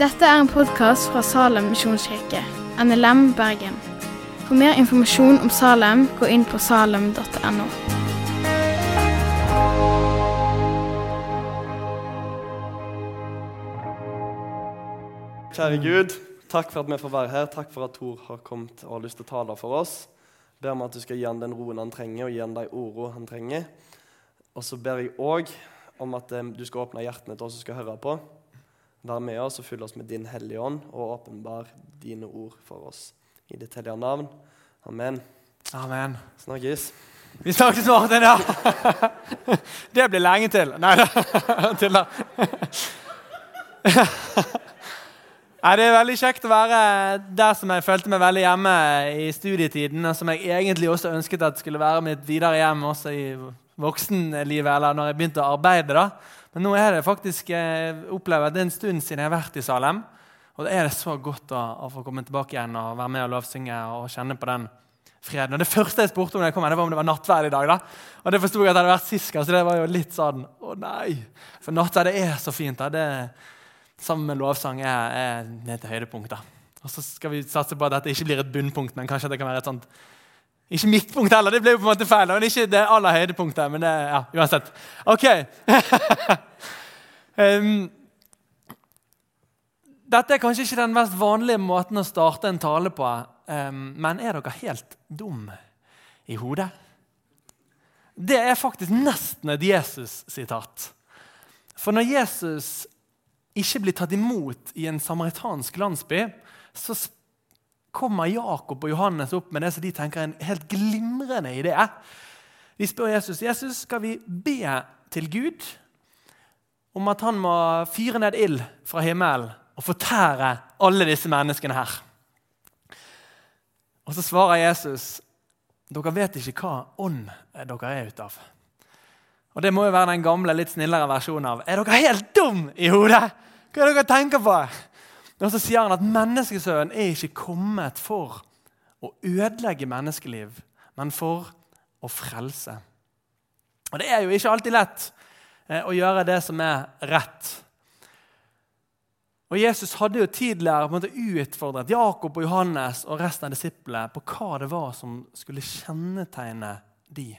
Dette er en podkast fra Salem misjonskirke, NLM Bergen. For mer informasjon om Salem, gå inn på salem.no. Kjære Gud, takk for at vi får være her. Takk for at Tor har kommet og har lyst til å tale for oss. Ber om at du skal gi han den roen han trenger, og gi han de ordene han trenger. Og så ber jeg òg om at eh, du skal åpne hjertene til oss som skal høre på. Vær med oss og fyll oss med din Hellige Ånd, og åpenbar dine ord for oss. I ditt hellige navn. Amen. Amen. Snakkes. Vi snakkes, Martin. Ja. Det blir lenge til. Nei da. Tuller. Nei, Det er veldig kjekt å være der som jeg følte meg veldig hjemme i studietiden, og som jeg egentlig også ønsket at skulle være mitt videre hjem også i voksenlivet, eller når jeg begynte å arbeide. da. Men nå er det faktisk eh, opplever at det er en stund siden jeg har vært i Salem. Og det er det så godt å, å få komme tilbake igjen og være med og lovsynge og kjenne på den freden. Og Det første jeg spurte om, da jeg kom her, det var om det var nattverd i dag. da. Og det forsto jeg at det hadde vært sist så det var jo litt sånn Å nei! For nattverd er så fint. da. Det sammen med lovsang er, er et høydepunkt. da. Og så skal vi satse på at dette ikke blir et bunnpunkt, men kanskje det kan være et sånt Ikke midtpunkt heller, det ble jo på en måte feil. Men ikke det aller høydepunktet. men det, ja, uansett. Ok. um, dette er kanskje ikke den mest vanlige måten å starte en tale på, um, men er dere helt dum i hodet? Det er faktisk nesten et Jesus-sitat. For når Jesus ikke blir tatt imot i en samaritansk landsby, så kommer Jakob og Johannes opp med det som de tenker er en helt glimrende idé. De spør Jesus Jesus, skal vi be til Gud om at han må fyre ned ild fra himmelen og fortære alle disse menneskene her. Og så svarer Jesus dere vet ikke hva ånd dere er ute av. Og Det må jo være den gamle, litt snillere versjonen av Er dere helt dum i hodet? Hva er det dere tenker på? Og så sier han at menneskesønnen er ikke kommet for å ødelegge menneskeliv, men for å frelse. Og Det er jo ikke alltid lett eh, å gjøre det som er rett. Og Jesus hadde jo tidligere på en måte utfordret Jakob og Johannes og resten av disiplene på hva det var som skulle kjennetegne de.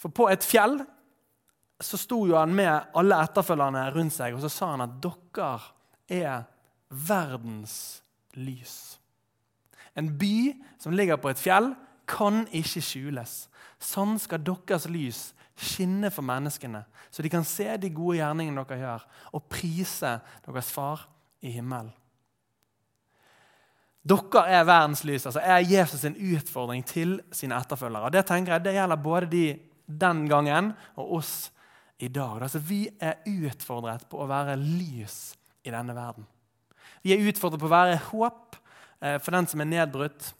For på et fjell så sto jo han med alle etterfølgerne rundt seg, og så sa han at dere er verdens lys. En by som ligger på et fjell, kan ikke skjules. Sånn skal deres lys skinne for menneskene, så de kan se de gode gjerningene dere gjør, og prise deres far i himmelen. Dere er verdens lys. altså er Jesus sin utfordring til sine etterfølgere. Og Det tenker jeg, det gjelder både de den gangen og oss i dag. Altså, vi er utfordret på å være lys i denne verden. Vi er utfordret på å være håp eh, for den som er nedbrutt,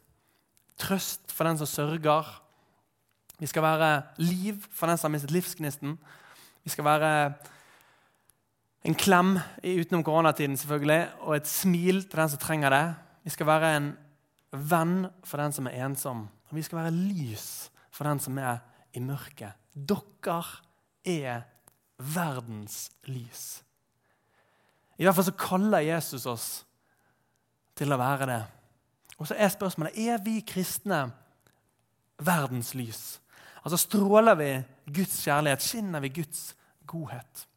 trøst for den som sørger, vi skal være liv for den som har mistet livsgnisten. Vi skal være en klem utenom koronatiden selvfølgelig, og et smil til den som trenger det. Vi skal være en venn for den som er ensom. Og vi skal være lys for den som er i mørket. Dere er verdens lys. I hvert fall så kaller Jesus oss til å være det. Og så er spørsmålet er vi kristne verdens lys. Altså Stråler vi Guds kjærlighet? Skinner vi Guds godhet?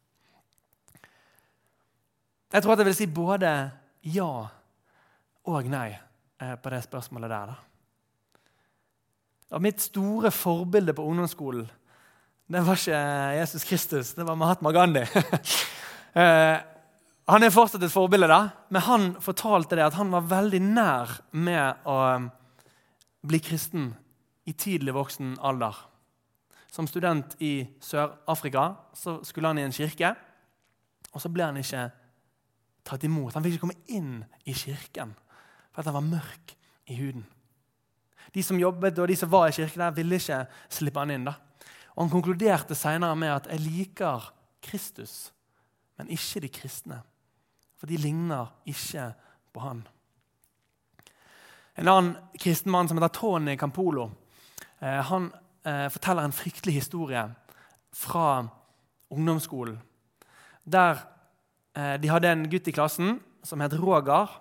Jeg tror at jeg vil si både ja og nei eh, på det spørsmålet der. Og mitt store forbilde på ungdomsskolen det var ikke Jesus Kristus, det var Mahatma Gandhi. Han er fortsatt et forbilde, da, men han fortalte det at han var veldig nær med å bli kristen i tidlig voksen alder. Som student i Sør-Afrika så skulle han i en kirke. Og så ble han ikke tatt imot. Han fikk ikke komme inn i kirken fordi han var mørk i huden. De som jobbet og de som var i kirken, der ville ikke slippe han inn. da. Og Han konkluderte senere med at 'jeg liker Kristus, men ikke de kristne'. For de ligner ikke på han. En annen kristen mann som heter Tony Campolo, eh, han eh, forteller en fryktelig historie fra ungdomsskolen. Der eh, de hadde en gutt i klassen som het Roger,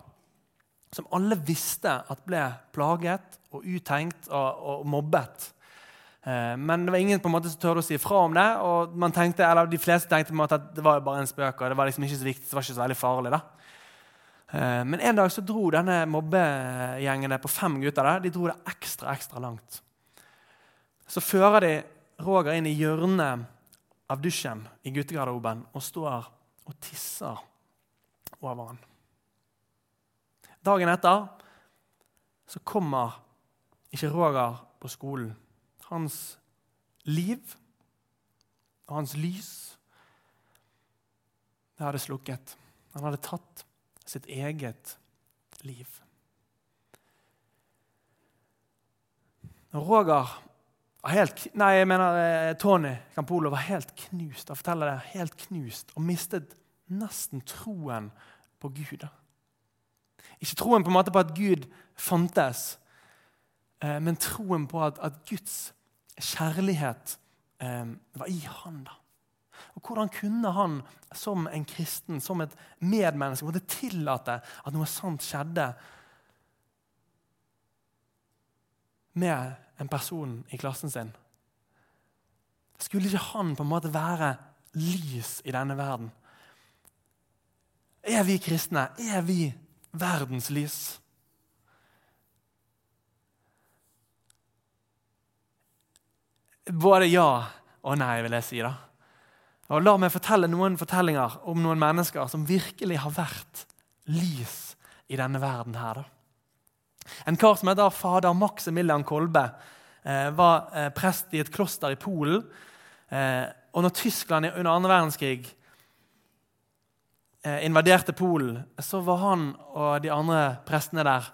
som alle visste at ble plaget og uthengt og, og mobbet. Eh, men det var ingen på en måte som tørde å si ifra om det. og man tenkte, eller De fleste tenkte på en måte at det var bare en spøk og det var liksom ikke så viktig, det var ikke så veldig farlig. da. Eh, men en dag så dro denne mobbegjengene på fem gutter der, de dro det ekstra ekstra langt. Så fører de Roger inn i hjørnet av dusjen i guttegarderoben og står og tisser over han. Dagen etter så kommer ikke Roger på skolen. Hans liv hans lys det hadde slukket. Han hadde tatt sitt eget liv. Roger helt, nei, jeg mener eh, Tony Campolo var helt knust Han forteller det, helt knust og mistet nesten troen på Gud. Ikke troen på en måte på at Gud fantes, eh, men troen på at, at Guds kjærlighet eh, var i han. da. Og Hvordan kunne han som en kristen, som et medmenneske, måtte tillate at noe sånt skjedde med en person i klassen sin? Skulle ikke han på en måte være lys i denne verden? Er vi kristne? Er vi verdens lys? Både ja og nei, vil jeg si. da. Og La meg fortelle noen fortellinger om noen mennesker som virkelig har vært lys i denne verden. her. da. En kar som heter fader Maximilian Kolbe, eh, var eh, prest i et kloster i Polen. Eh, og når Tyskland under andre verdenskrig invaderte Polen, så var han og de andre prestene der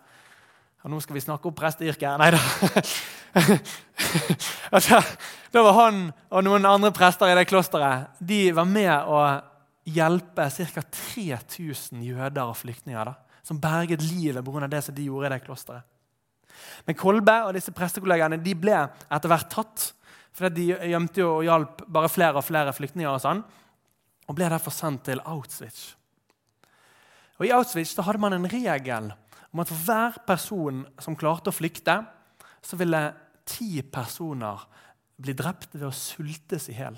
og Nå skal vi snakke opp presteyrket. Nei da. altså, da var han og noen andre prester i det klosteret de var med å hjelpe ca. 3000 jøder og flyktninger da, som berget livet pga. det som de gjorde i det klosteret. Men Kolbe og disse prestekollegene de ble etter hvert tatt. For de gjemte jo og hjalp bare flere og flere flyktninger. Og sånn, og ble derfor sendt til Auschwitz. Og I Auschwitz da hadde man en regel om at for hver person som klarte å flykte, så ville ti personer bli drept ved å sultes i hjel.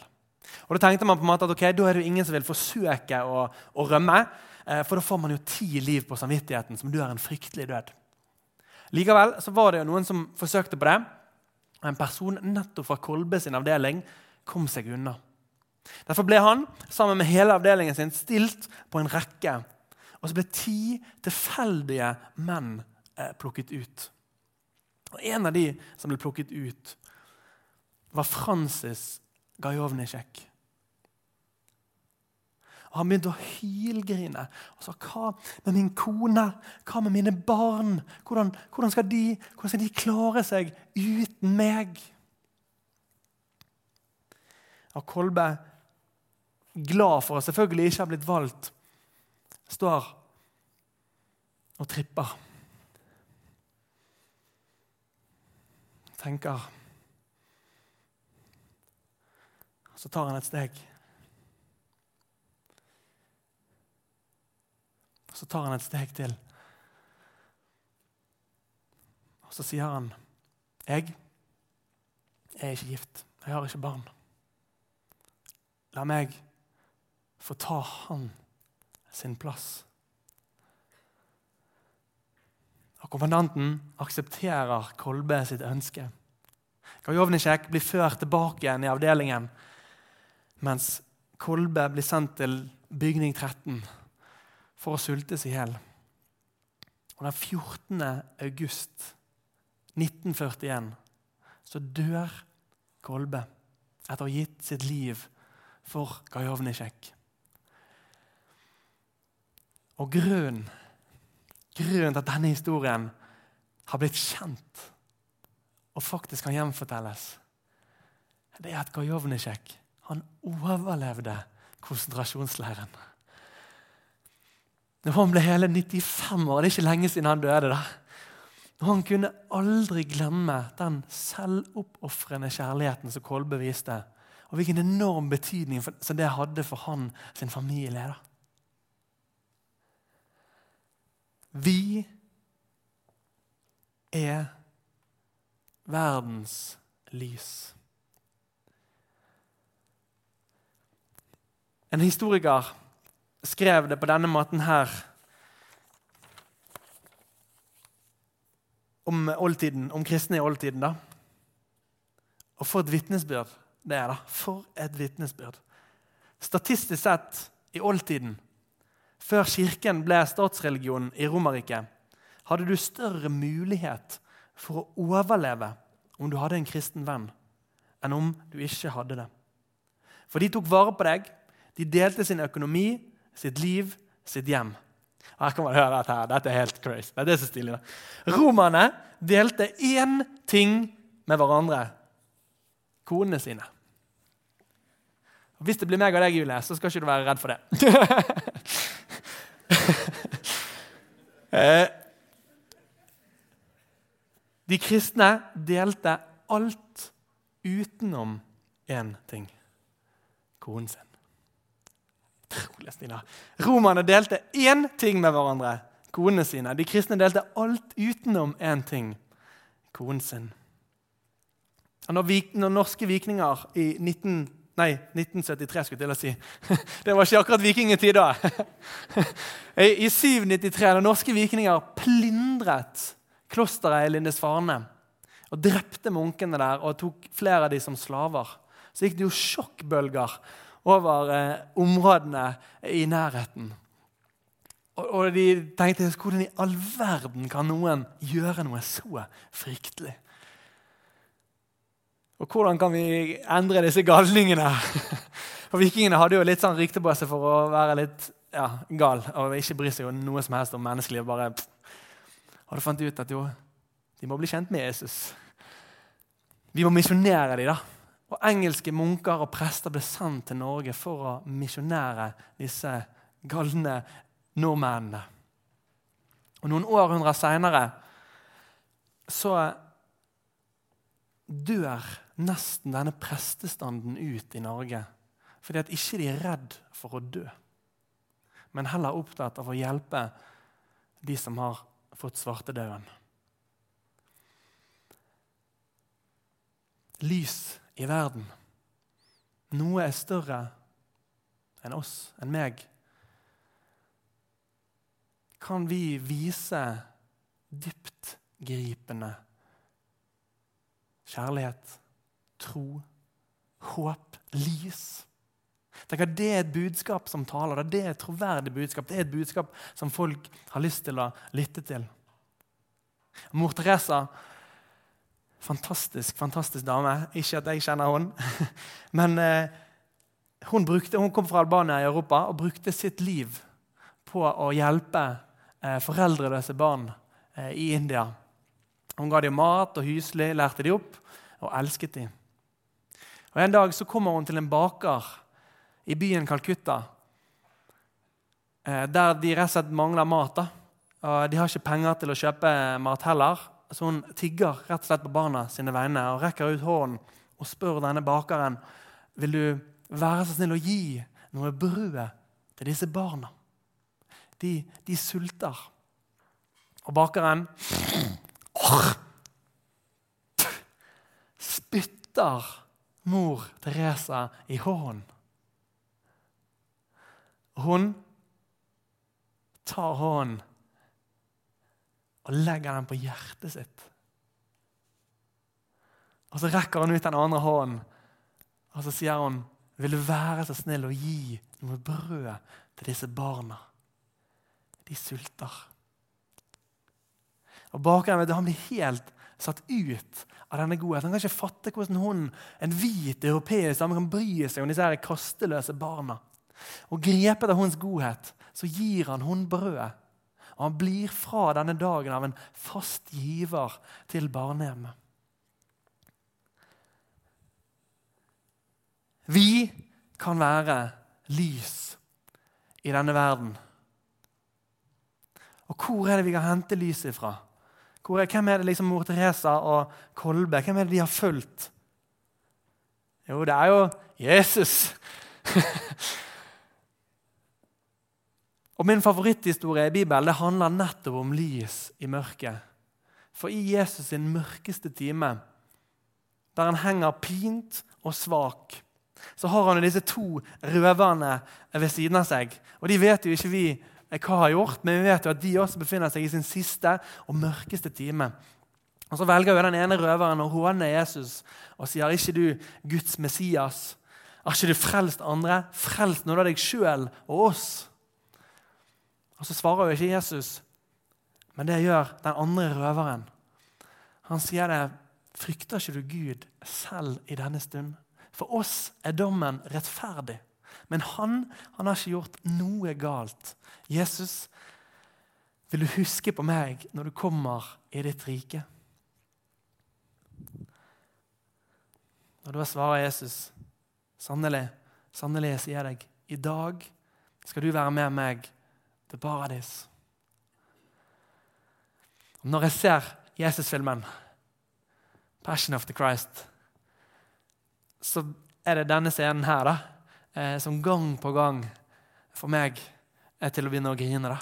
Og Da tenkte man på en måte at ok, da er det jo ingen som vil forsøke å, å rømme. Eh, for da får man jo ti liv på samvittigheten, som dør en fryktelig død. Likevel så var det jo noen som forsøkte på det. Og en person nettopp fra Kolbe sin avdeling kom seg unna. Derfor ble han sammen med hele avdelingen sin stilt på en rekke. Og så ble ti tilfeldige menn eh, plukket ut. Og En av de som ble plukket ut, var Francis Gajovnisjek. Og Han begynte å hylgrine. og sa, 'Hva med min kone? Hva med mine barn? Hvordan, hvordan, skal de, hvordan, skal de, klare seg uten meg?' Og Kolbe, glad for å selvfølgelig ikke ha blitt valgt, står og tripper. Tenker Så tar han et steg. Så tar han et steg til. Og så sier han, 'Jeg er ikke gift. Jeg har ikke barn.' La meg få ta han sin plass. Og Kommandanten aksepterer Kolbe sitt ønske. Kajovnisjek blir ført tilbake igjen i avdelingen mens Kolbe blir sendt til bygning 13 for å sultes i hjel. Og den 14. august 1941 så dør Kolbe etter å ha gitt sitt liv for Kajovnisjek. Og grunnen, grunnen til at denne historien har blitt kjent og faktisk kan gjenfortelles, det er at Gajovnisjek overlevde konsentrasjonsleiren. Når han ble hele 95 år, det er ikke lenge siden han døde. da. Og Han kunne aldri glemme den selvoppofrende kjærligheten som Kolbe viste. Og hvilken enorm betydning som det hadde for han sin familie. da. Vi er verdens lys. En historiker skrev det på denne måten her om oldtiden, om kristne i oldtiden. da. Og for et vitnesbyrd det er. da. For et vitnesbyrd. Statistisk sett i oldtiden, før kirken ble statsreligionen i Romerriket, hadde du større mulighet for å overleve om du hadde en kristen venn, enn om du ikke hadde det. For de tok vare på deg, de delte sin økonomi, sitt liv, sitt hjem. Her kan man høre Dette her. Dette er helt crazy. Det er så stilig. Romerne delte én ting med hverandre konene sine. Og hvis det blir meg og deg, Julie, så skal ikke du være redd for det. Eh, de kristne delte alt utenom én ting konen sin. Utrolig Stina. Romerne delte én ting med hverandre, konene sine. De kristne delte alt utenom én ting, konen sin. Når, norske vikninger i 19, nei, 1973 skulle jeg til å si Det var ikke akkurat vikingtid da. I 793, når norske vikninger plyndret klosteret i Lindesfarne og drepte munkene der og tok flere av dem som slaver, så gikk det jo sjokkbølger over eh, områdene i nærheten. Og, og, de tenkte hvordan i all verden kan noen gjøre noe så fryktelig? Og hvordan kan vi endre disse galningene? For Vikingene hadde jo litt sånn rykte på seg for å være litt ja, gal og ikke bry seg om noe som helst om menneskeliv. bare... Og da fant de ut at jo, de må bli kjent med Jesus. Vi må misjonere dem. da. Og Engelske munker og prester ble sendt til Norge for å misjonere disse galne nordmennene. Og Noen århundrer seinere så dør nesten denne prestestanden ut i Norge. Fordi at ikke de er redd for å dø, men heller opptatt av å hjelpe de som har fått svartedauden. Lys i verden. Noe er større enn oss, enn meg. Kan vi vise dyptgripende kjærlighet, tro, håp, lys? Tenk at Det er et budskap som taler. Det er et troverdig budskap. Det er et budskap som folk har lyst til å lytte til. Mor Teresa Fantastisk fantastisk dame. Ikke at jeg kjenner henne. Men eh, hun, brukte, hun, kom fra Albania i Europa og brukte sitt liv på å hjelpe eh, foreldreløse barn eh, i India. Hun ga dem mat og husly, lærte dem opp og elsket dem. Og En dag så kommer hun til en baker i byen Calcutta, eh, der de rett og slett mangler mat. Da. Og de har ikke penger til å kjøpe mat heller så hun tigger rett og slett på barna sine vegne og rekker ut hånden og spør denne bakeren vil du være så snill å gi noe brød til disse barna. De, de sulter. Og bakeren spytter mor Teresa i hånden. Hun tar hånden og legger den på hjertet sitt. Og Så rekker hun ut den andre hånden, og så sier hun, 'Vil du være så snill å gi noe brød til disse barna?' De sulter. Og Bakeren han blir helt satt ut av denne godheten. Han kan ikke fatte hvordan hun, en hvit europeisk dame kan bry seg om disse her kasteløse barna. Og Grepet av hennes godhet så gir han hun brødet. og han blir fra denne dagen av en fast giver til barnehjemmet. Vi kan være lys i denne verden. Og hvor er det vi kan hente lyset fra? Er, hvem er det liksom mor Teresa og Kolbe hvem er det de har fulgt? Jo, det er jo Jesus. og Min favoritthistorie i Bibelen det handler nettopp om lys i mørket. For i Jesus sin mørkeste time, der han henger pint og svak, så har han disse to røverne ved siden av seg. Og De vet jo ikke vi hva har gjort, men vi vet jo at de også befinner seg i sin siste og mørkeste time. Og Så velger jo den ene røveren å håne Jesus og sier ikke du Guds Messias? Har ikke du frelst andre? Frelst noe av deg sjøl og oss? Og Så svarer jo ikke Jesus, men det gjør den andre røveren. Han sier det, frykter ikke du Gud selv i denne stund? For oss er dommen rettferdig. Men han, han har ikke gjort noe galt. Jesus, vil du huske på meg når du kommer i ditt rike? Og Da svarer Jesus, sannelig, sannelig, jeg sier deg, i dag skal du være med meg til paradis. Når jeg ser Jesus-filmen, 'Passion of the Christ', så er det denne scenen her da, eh, som gang på gang for meg er til å begynne å grine. da.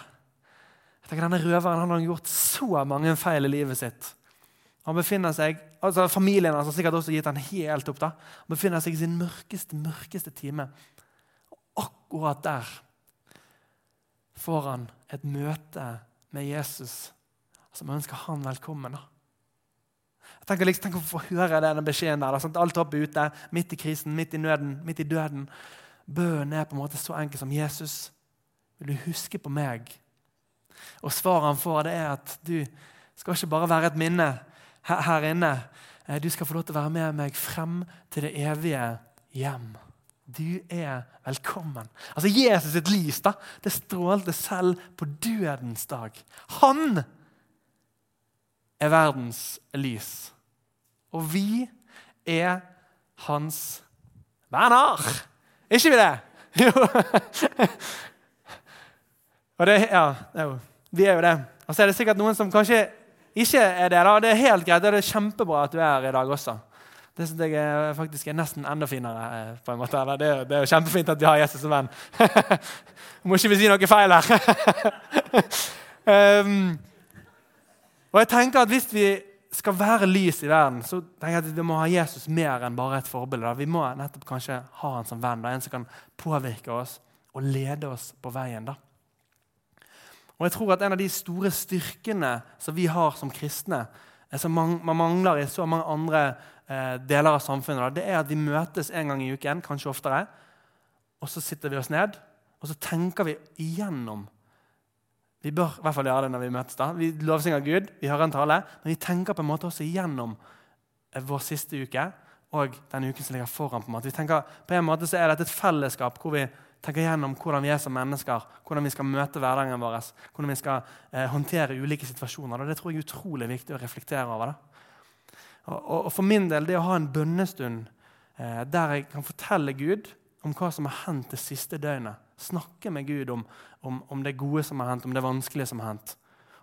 Jeg tenker Denne røveren han har gjort så mange feil i livet sitt. Han befinner seg, altså Familien hans har sikkert også gitt han helt opp. da. Han befinner seg i sin mørkeste, mørkeste time. Og akkurat der får han et møte med Jesus som ønsker han velkommen. da. Jeg tenker liksom, Tenk å få høre denne beskjeden der. Da, alt oppe ute, midt i krisen, midt i nøden, midt i døden. Bønnen er på en måte så enkel som Jesus. Vil du huske på meg? Og svaret han får, det er at du skal ikke bare være et minne her, her inne. Eh, du skal få lov til å være med meg frem til det evige hjem. Du er velkommen. Altså Jesus sitt lys da, det strålte selv på dødens dag. Han er verdens lys. Og vi er hans venner. Ikke vi det? Jo. Og det, ja, jo, vi er jo det. Og så er det sikkert noen som kanskje ikke er det. da. Det er helt greit. og Det er kjempebra at du er her i dag også. Det synes jeg faktisk er nesten enda finere. Eh, på en måte. Det, er, det er jo kjempefint at vi har Jesus som venn. Må ikke vi si noe feil her. um, og jeg tenker at Hvis vi skal være lys i verden, så tenker jeg at vi må ha Jesus mer enn bare et forbilde. Vi må nettopp kanskje ha han som venn, en som kan påvirke oss og lede oss på veien. da. Og jeg tror at En av de store styrkene som vi har som kristne, eh, som man mangler i så mange andre eh, deler av samfunnet, det er at vi møtes en gang i uken, kanskje oftere. Og så sitter vi oss ned og så tenker vi igjennom vi bør i hvert fall gjøre det når vi møtes. da. Vi lovsynger Gud, vi hører en tale, men vi tenker på en måte også igjennom eh, vår siste uke og den uken som ligger foran. på en måte. Vi tenker, på en måte så er dette et fellesskap hvor vi tenker igjennom hvordan vi er som mennesker, hvordan vi skal møte hverdagen vår, hvordan vi skal eh, håndtere ulike situasjoner. Og det tror jeg er utrolig viktig å reflektere over. Og, og, og, For min del, det å ha en bønnestund eh, der jeg kan fortelle Gud om hva som har hendt det siste døgnet, snakke med Gud om, om, om det gode som har hendt, om det vanskelige som har hendt,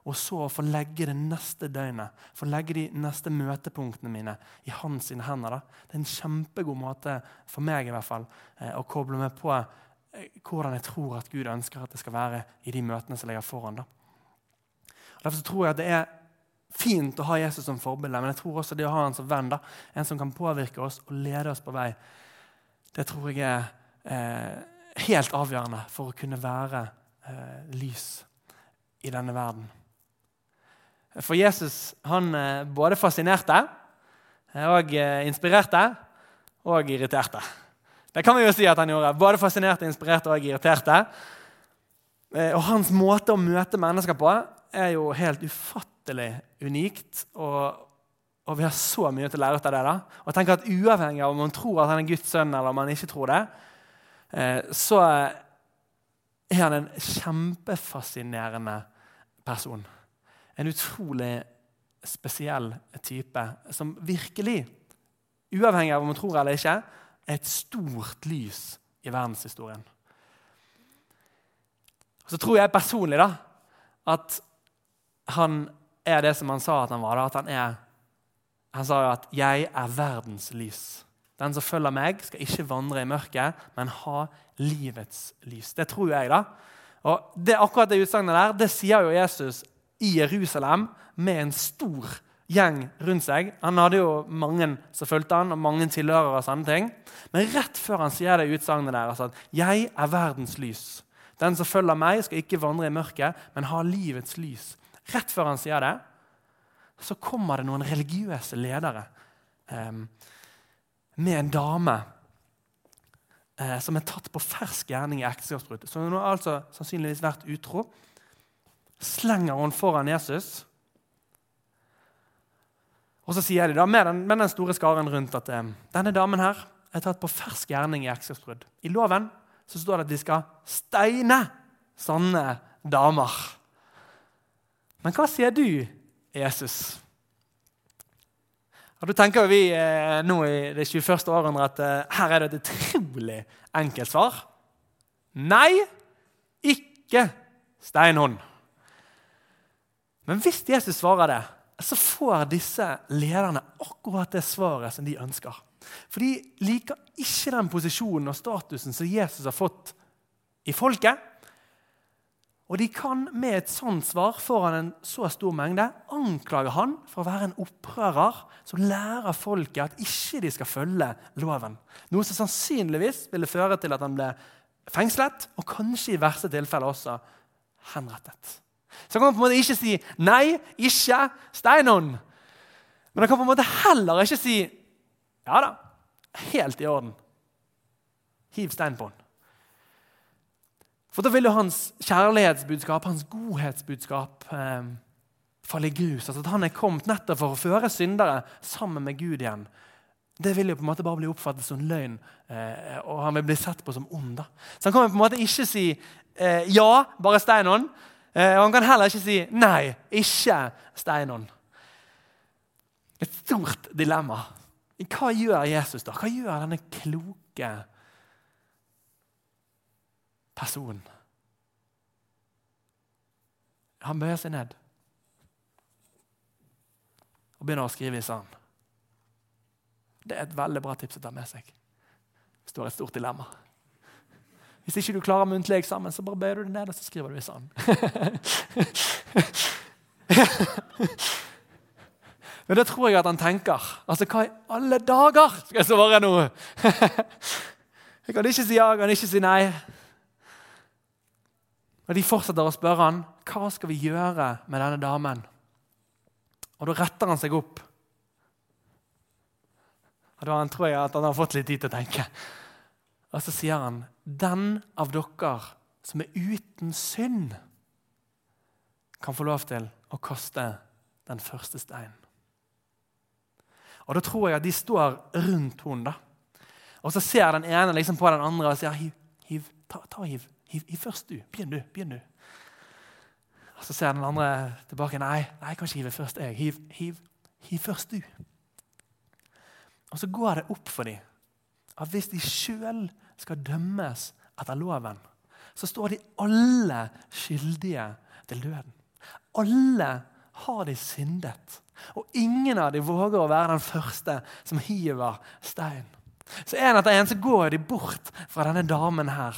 og så få legge det neste døgnet, få legge de neste møtepunktene mine i hans hender. Da. Det er en kjempegod måte, for meg i hvert fall, eh, å koble meg på eh, hvordan jeg tror at Gud ønsker at det skal være i de møtene som ligger foran. Da. Og derfor tror jeg at det er fint å ha Jesus som forbilde, men jeg tror også det å ha han som venn, da, en som kan påvirke oss og lede oss på vei, det tror jeg er eh, helt avgjørende for å kunne være eh, lys i denne verden. For Jesus han eh, både fascinerte eh, og eh, inspirerte og irriterte. Det kan vi jo si at han gjorde. Både fascinerte, inspirerte og irriterte. Og Hans måte å møte mennesker på er jo helt ufattelig unikt. Og, og vi har så mye til å lære ut av det. da. Og tenk at Uavhengig av om man tror at han er Guds sønn eller om man ikke tror det, så er han en kjempefascinerende person en utrolig spesiell type som virkelig, uavhengig av om man tror eller ikke, er et stort lys i verdenshistorien. Så tror jeg personlig da, at han er det som han sa at han var. Da, at han, er, han sa jo at 'jeg er verdens lys'. Den som følger meg, skal ikke vandre i mørket, men ha livets lys. Det tror jeg, da. Og det, Akkurat det utsagnet der det sier jo Jesus i Jerusalem med en stor gjeng rundt seg. Han hadde jo mange som fulgte han, og mange tilhørere. og sånne ting. Men rett før han sier det utsagnet der, altså at 'Jeg er verdens lys'. Den som følger meg, skal ikke vandre i mørket, men ha livets lys. Rett før han sier det, så kommer det noen religiøse ledere eh, med en dame eh, som er tatt på fersk gjerning i ekteskapsbrudd. Så hun har altså sannsynligvis vært utro. Slenger hun foran Jesus. Og så sier de da, med den, med den store skaren rundt at eh, denne damen her er tatt på fersk gjerning i ekteskapsbrudd. I loven så står det at de skal steine sånne damer. Men hva sier du, Jesus? Og Da tenker vi eh, nå i det 21. århundre at eh, her er det et utrolig enkelt svar. Nei, ikke steinhånd. Men hvis Jesus svarer det, så får disse lederne akkurat det svaret som de ønsker. For de liker ikke den posisjonen og statusen som Jesus har fått i folket. Og de kan med et sånt svar foran en så stor mengde anklage han for å være en opprører som lærer folket at ikke de skal følge loven. Noe som sannsynligvis ville føre til at han ble fengslet, og kanskje i verste tilfelle også henrettet. Så han kan på en måte ikke si 'nei, ikke Steinon'. Men han kan på en måte heller ikke si 'ja da, helt i orden'. Hiv stein på han. For da vil jo hans kjærlighetsbudskap, hans godhetsbudskap, eh, falle i grus. Altså at han er kommet nettopp for å føre syndere sammen med Gud igjen. Det vil jo på en måte bare bli oppfattet som løgn, eh, og han vil bli sett på som ond. da. Så han kan på en måte ikke si eh, ja, bare Steinon. Eh, og han kan heller ikke si nei, ikke Steinon. Et stort dilemma. Hva gjør Jesus da? Hva gjør denne kloke personen? Han bøyer seg ned og begynner å skrive i sanden. Det er et veldig bra tips å ta med seg hvis du har et stort dilemma. Hvis ikke du klarer muntlig eksamen, så bare bøyer du deg ned og så skriver du i sanden. Men det tror jeg at han tenker. Altså, Hva i alle dager skal jeg svare nå? jeg kan ikke si ja, jeg kan ikke si nei. Og De fortsetter å spørre han, hva skal vi gjøre med denne damen. Og Da retter han seg opp. Og Da tror jeg at han har fått litt tid til å tenke. Og så sier han, 'Den av dere som er uten synd, kan få lov til å kaste den første steinen.' Og Da tror jeg at de står rundt henne. Og så ser den ene liksom på den andre og sier, 'Hiv, ta, ta hiv, hiv, hiv først, du. Begynn, du. begynn du.' Og Så ser den andre tilbake. 'Nei, nei jeg kan ikke hive først. jeg. Hiv, hiv, hiv først, du.' Og så går det opp for dem at hvis de sjøl skal dømmes etter loven, så står de alle skyldige til døden. Alle har de syndet. Og ingen av dem våger å være den første som hiver stein. Så en etter en så går de bort fra denne damen her.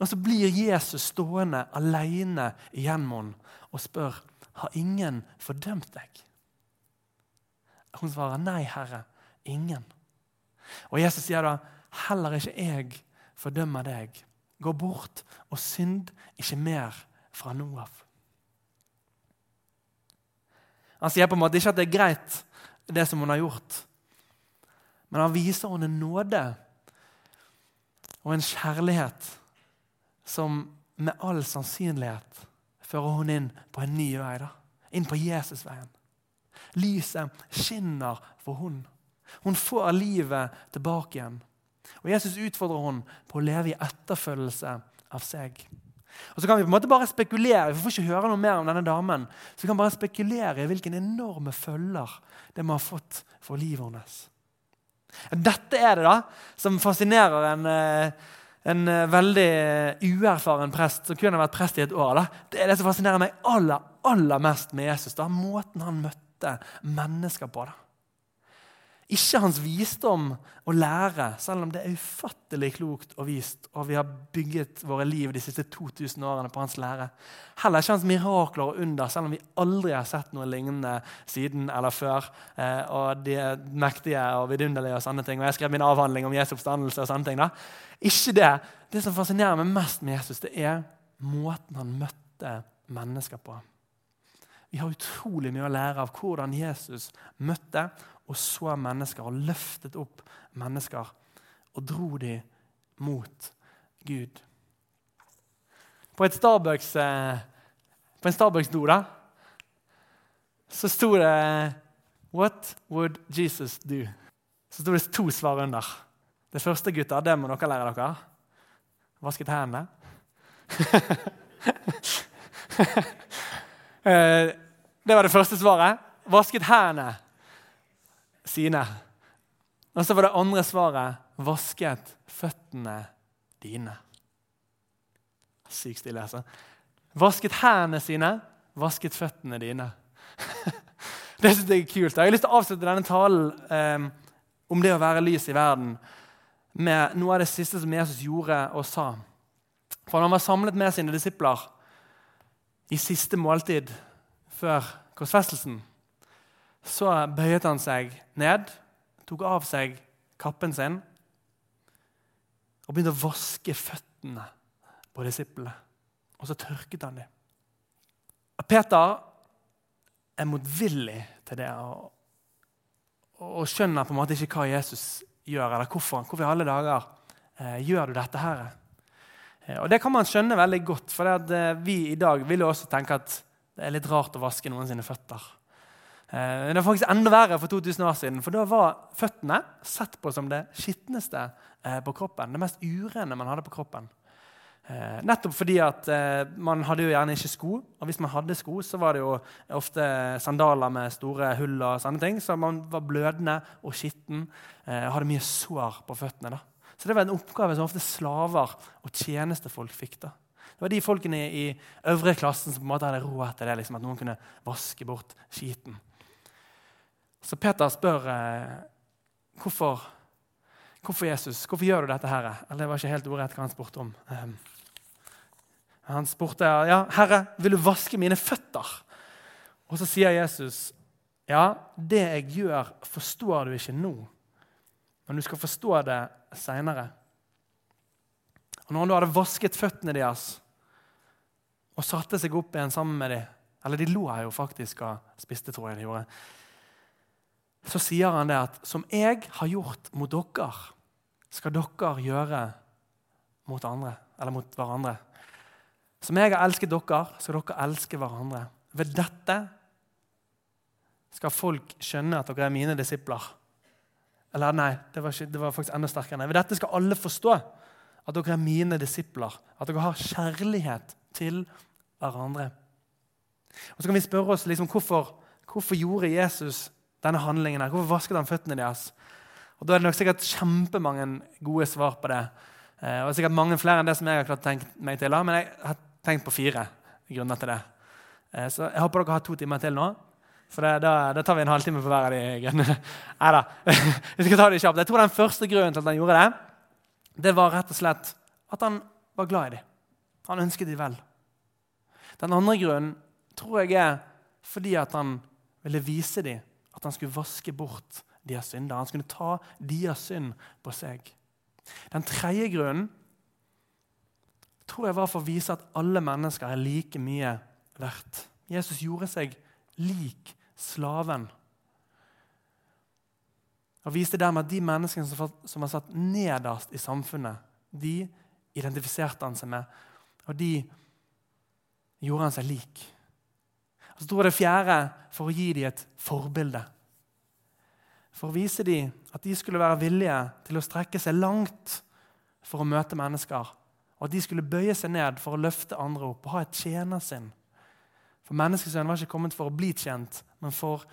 Og så blir Jesus stående alene igjen med henne og spør har ingen fordømt deg. Hun svarer nei, Herre, ingen. Og Jesus sier da heller ikke jeg fordømmer deg. Gå bort og synd ikke mer fra nå av. Han sier på en måte ikke at det er greit, det som hun har gjort. Men han viser henne en nåde og en kjærlighet som med all sannsynlighet fører hun inn på en ny vei. da. Inn på Jesusveien. Lyset skinner for hun. Hun får livet tilbake igjen. Og Jesus utfordrer hun på å leve i etterfølgelse av seg. Og så kan Vi på en måte bare spekulere vi får ikke høre noe mer om denne damen, så vi kan bare spekulere i hvilken enorme følger det må ha fått for livet hennes. Dette er det da som fascinerer en, eh, en eh, veldig uerfaren prest som kun har vært prest i et år. Da. Det er det som fascinerer meg aller, aller mest med Jesus. da, Måten han møtte mennesker på. da. Ikke hans visdom og lære, selv om det er ufattelig klokt og vist, og vi har bygget våre liv de siste 2000 årene på hans lære. Heller ikke hans mirakler og under, selv om vi aldri har sett noe lignende siden eller før. Eh, og de mektige og vidunderlige og sånne ting. Og jeg skrev min avhandling om Jesu oppstandelse og sånne ting. da. Ikke det. Det som fascinerer meg mest med Jesus, det er måten han møtte mennesker på. Vi har utrolig mye å lære av hvordan Jesus møtte og så mennesker og løftet opp mennesker og dro dem mot Gud. På, et Starbucks, eh, på en Starbucks-do så sto det 'What would Jesus do?' Så sto det to svar under. Det første gutter, det må dere lære dere. Vasket hendene. Eh, det var det første svaret. Vasket hendene sine. Og så var det andre svaret vasket føttene dine. Sykt stille, altså. Vasket hendene sine, vasket føttene dine. det syns jeg er kult. Jeg har lyst til å avslutte denne talen eh, om det å være lys i verden med noe av det siste som Jesus gjorde og sa. For han var samlet med sine disipler i siste måltid før korsfestelsen så bøyet han seg ned, tok av seg kappen sin og begynte å vaske føttene på disiplene. Og så tørket han dem. Peter er motvillig til det og, og, skjønner på en måte ikke hva Jesus gjør, eller hvorfor. Hvorfor i alle dager eh, gjør du dette her? Eh, og Det kan man skjønne veldig godt, for at, eh, vi i dag vil jo også tenke at det er litt rart å vaske noen sine føtter. Eh, det var faktisk enda verre for 2000 år siden, for da var føttene sett på som det skitneste eh, på kroppen. Det mest urene man hadde på kroppen. Eh, nettopp fordi at man hadde jo gjerne ikke sko, og hvis man hadde sko, så var det jo ofte sandaler med store hull, og sånne ting, så man var blødende og skitten og hadde mye sår på føttene. da. Så det var en oppgave som ofte slaver og tjenestefolk fikk. da. Det var de folkene i øvre klassen som på en måte hadde råd til det, liksom, at noen kunne vaske bort skiten. Så Peter spør eh, hvorfor, hvorfor Jesus, hvorfor gjør du dette her? Eller Det var ikke helt ordrett hva han spurte om. Eh, han spurte ja, 'Herre, vil du vaske mine føtter?' Og så sier Jesus, 'Ja, det jeg gjør, forstår du ikke nå, men du skal forstå det seinere.' Og når han da hadde vasket føttene deres og satte seg opp igjen sammen med dem Eller de lå her jo faktisk og spiste, tror jeg de gjorde så sier han det at som jeg har gjort mot dere, skal dere gjøre mot andre, eller mot hverandre. Som jeg har elsket dere, skal dere elske hverandre. Ved dette skal folk skjønne at dere er mine disipler. Eller nei, det var, ikke, det var faktisk enda sterkere. Ved dette skal alle forstå at dere er mine disipler. At dere har kjærlighet til hverandre. Og Så kan vi spørre oss liksom, hvorfor, hvorfor gjorde Jesus denne handlingen. her? Hvorfor vasket han føttene deres? Og Da er det nok sikkert kjempemange gode svar på det. Eh, og sikkert mange flere enn det som jeg har klart tenkt meg til. Men jeg har tenkt på fire grunner til det. Eh, så jeg håper dere har to timer til nå. For det, da, da, tar vi en halvtime på hver av de grunnene. Nei da. Vi skal ta det kjapt. Jeg tror den første grunnen til at han gjorde det, det var rett og slett at han var glad i dem. Han ønsket dem vel. Den andre grunnen tror jeg er fordi at han ville vise dem han skulle vaske bort deres synder. Han skulle ta deres synd på seg. Den tredje grunnen tror jeg var for å vise at alle mennesker er like mye verdt. Jesus gjorde seg lik slaven. Og viste dermed at de menneskene som var satt nederst i samfunnet, de identifiserte han seg med, og de gjorde han seg lik. Og så tror jeg det fjerde for å gi dem et forbilde. For å vise dem at de skulle være villige til å strekke seg langt for å møte mennesker. Og at de skulle bøye seg ned for å løfte andre opp og ha et tjenersinn. For menneskesønnen var ikke kommet for å bli tjent, men for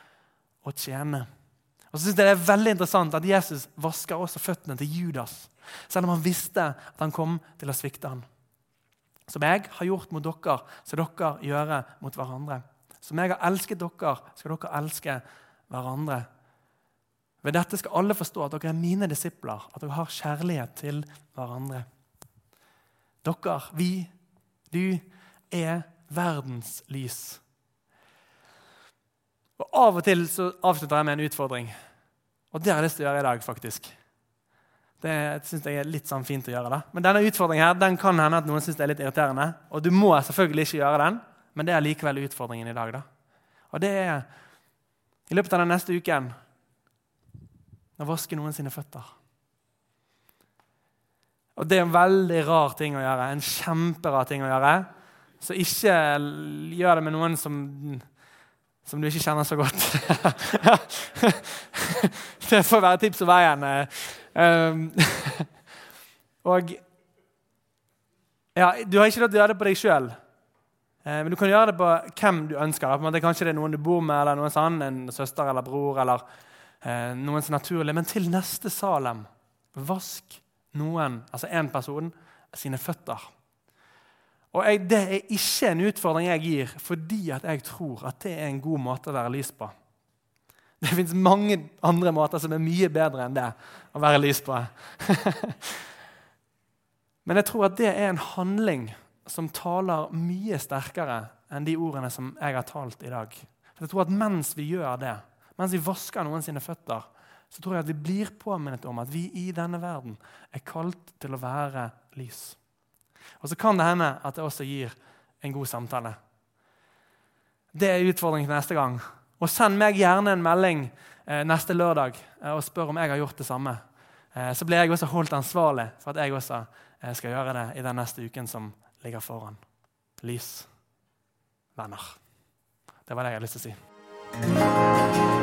å tjene. Og så synes jeg Det er veldig interessant at Jesus vasker også føttene til Judas, selv om han visste at han kom til å svikte ham. Som jeg har gjort mot dere, skal dere gjøre mot hverandre. Som jeg har elsket dere, skal dere elske hverandre. Ved dette skal alle forstå at dere er mine disipler, at dere har kjærlighet til hverandre. Dere, vi, du, er verdens lys. Og Av og til så avslutter jeg med en utfordring. Og det har jeg lyst til å gjøre i dag. faktisk. Det synes jeg er litt sånn fint å gjøre. da. Men denne utfordringen her, den kan hende at noen synes det er litt irriterende. Og du må selvfølgelig ikke gjøre den, men det er likevel utfordringen i dag. da. Og det er i løpet av den neste uken å vaske noen sine føtter. Og det er en veldig rar ting å gjøre. En kjemperar ting å gjøre. Så ikke gjør det med noen som, som du ikke kjenner så godt. det får være tips og veien. Um, og ja, Du har ikke lov til å gjøre det på deg sjøl. Eh, men du kan gjøre det på hvem du ønsker. Kanskje det er noen du bor med, eller noen sånn, en søster eller bror. eller eh, noen som naturlig. Men til neste Salem, vask noen, altså én person, sine føtter. Og jeg, Det er ikke en utfordring jeg gir fordi at jeg tror at det er en god måte å være lys på. Det fins mange andre måter som er mye bedre enn det å være lys på. Men jeg tror at det er en handling som taler mye sterkere enn de ordene som jeg har talt i dag. Jeg tror at Mens vi gjør det, mens vi vasker noen sine føtter, så tror jeg at vi blir påminnet om at vi i denne verden er kalt til å være lys. Og så kan det hende at det også gir en god samtale. Det er utfordringen til neste gang. Og send meg gjerne en melding eh, neste lørdag eh, og spør om jeg har gjort det samme. Eh, så blir jeg også holdt ansvarlig for at jeg også eh, skal gjøre det i den neste uken som ligger foran. Lys. Venner. Det var det jeg hadde lyst til å si.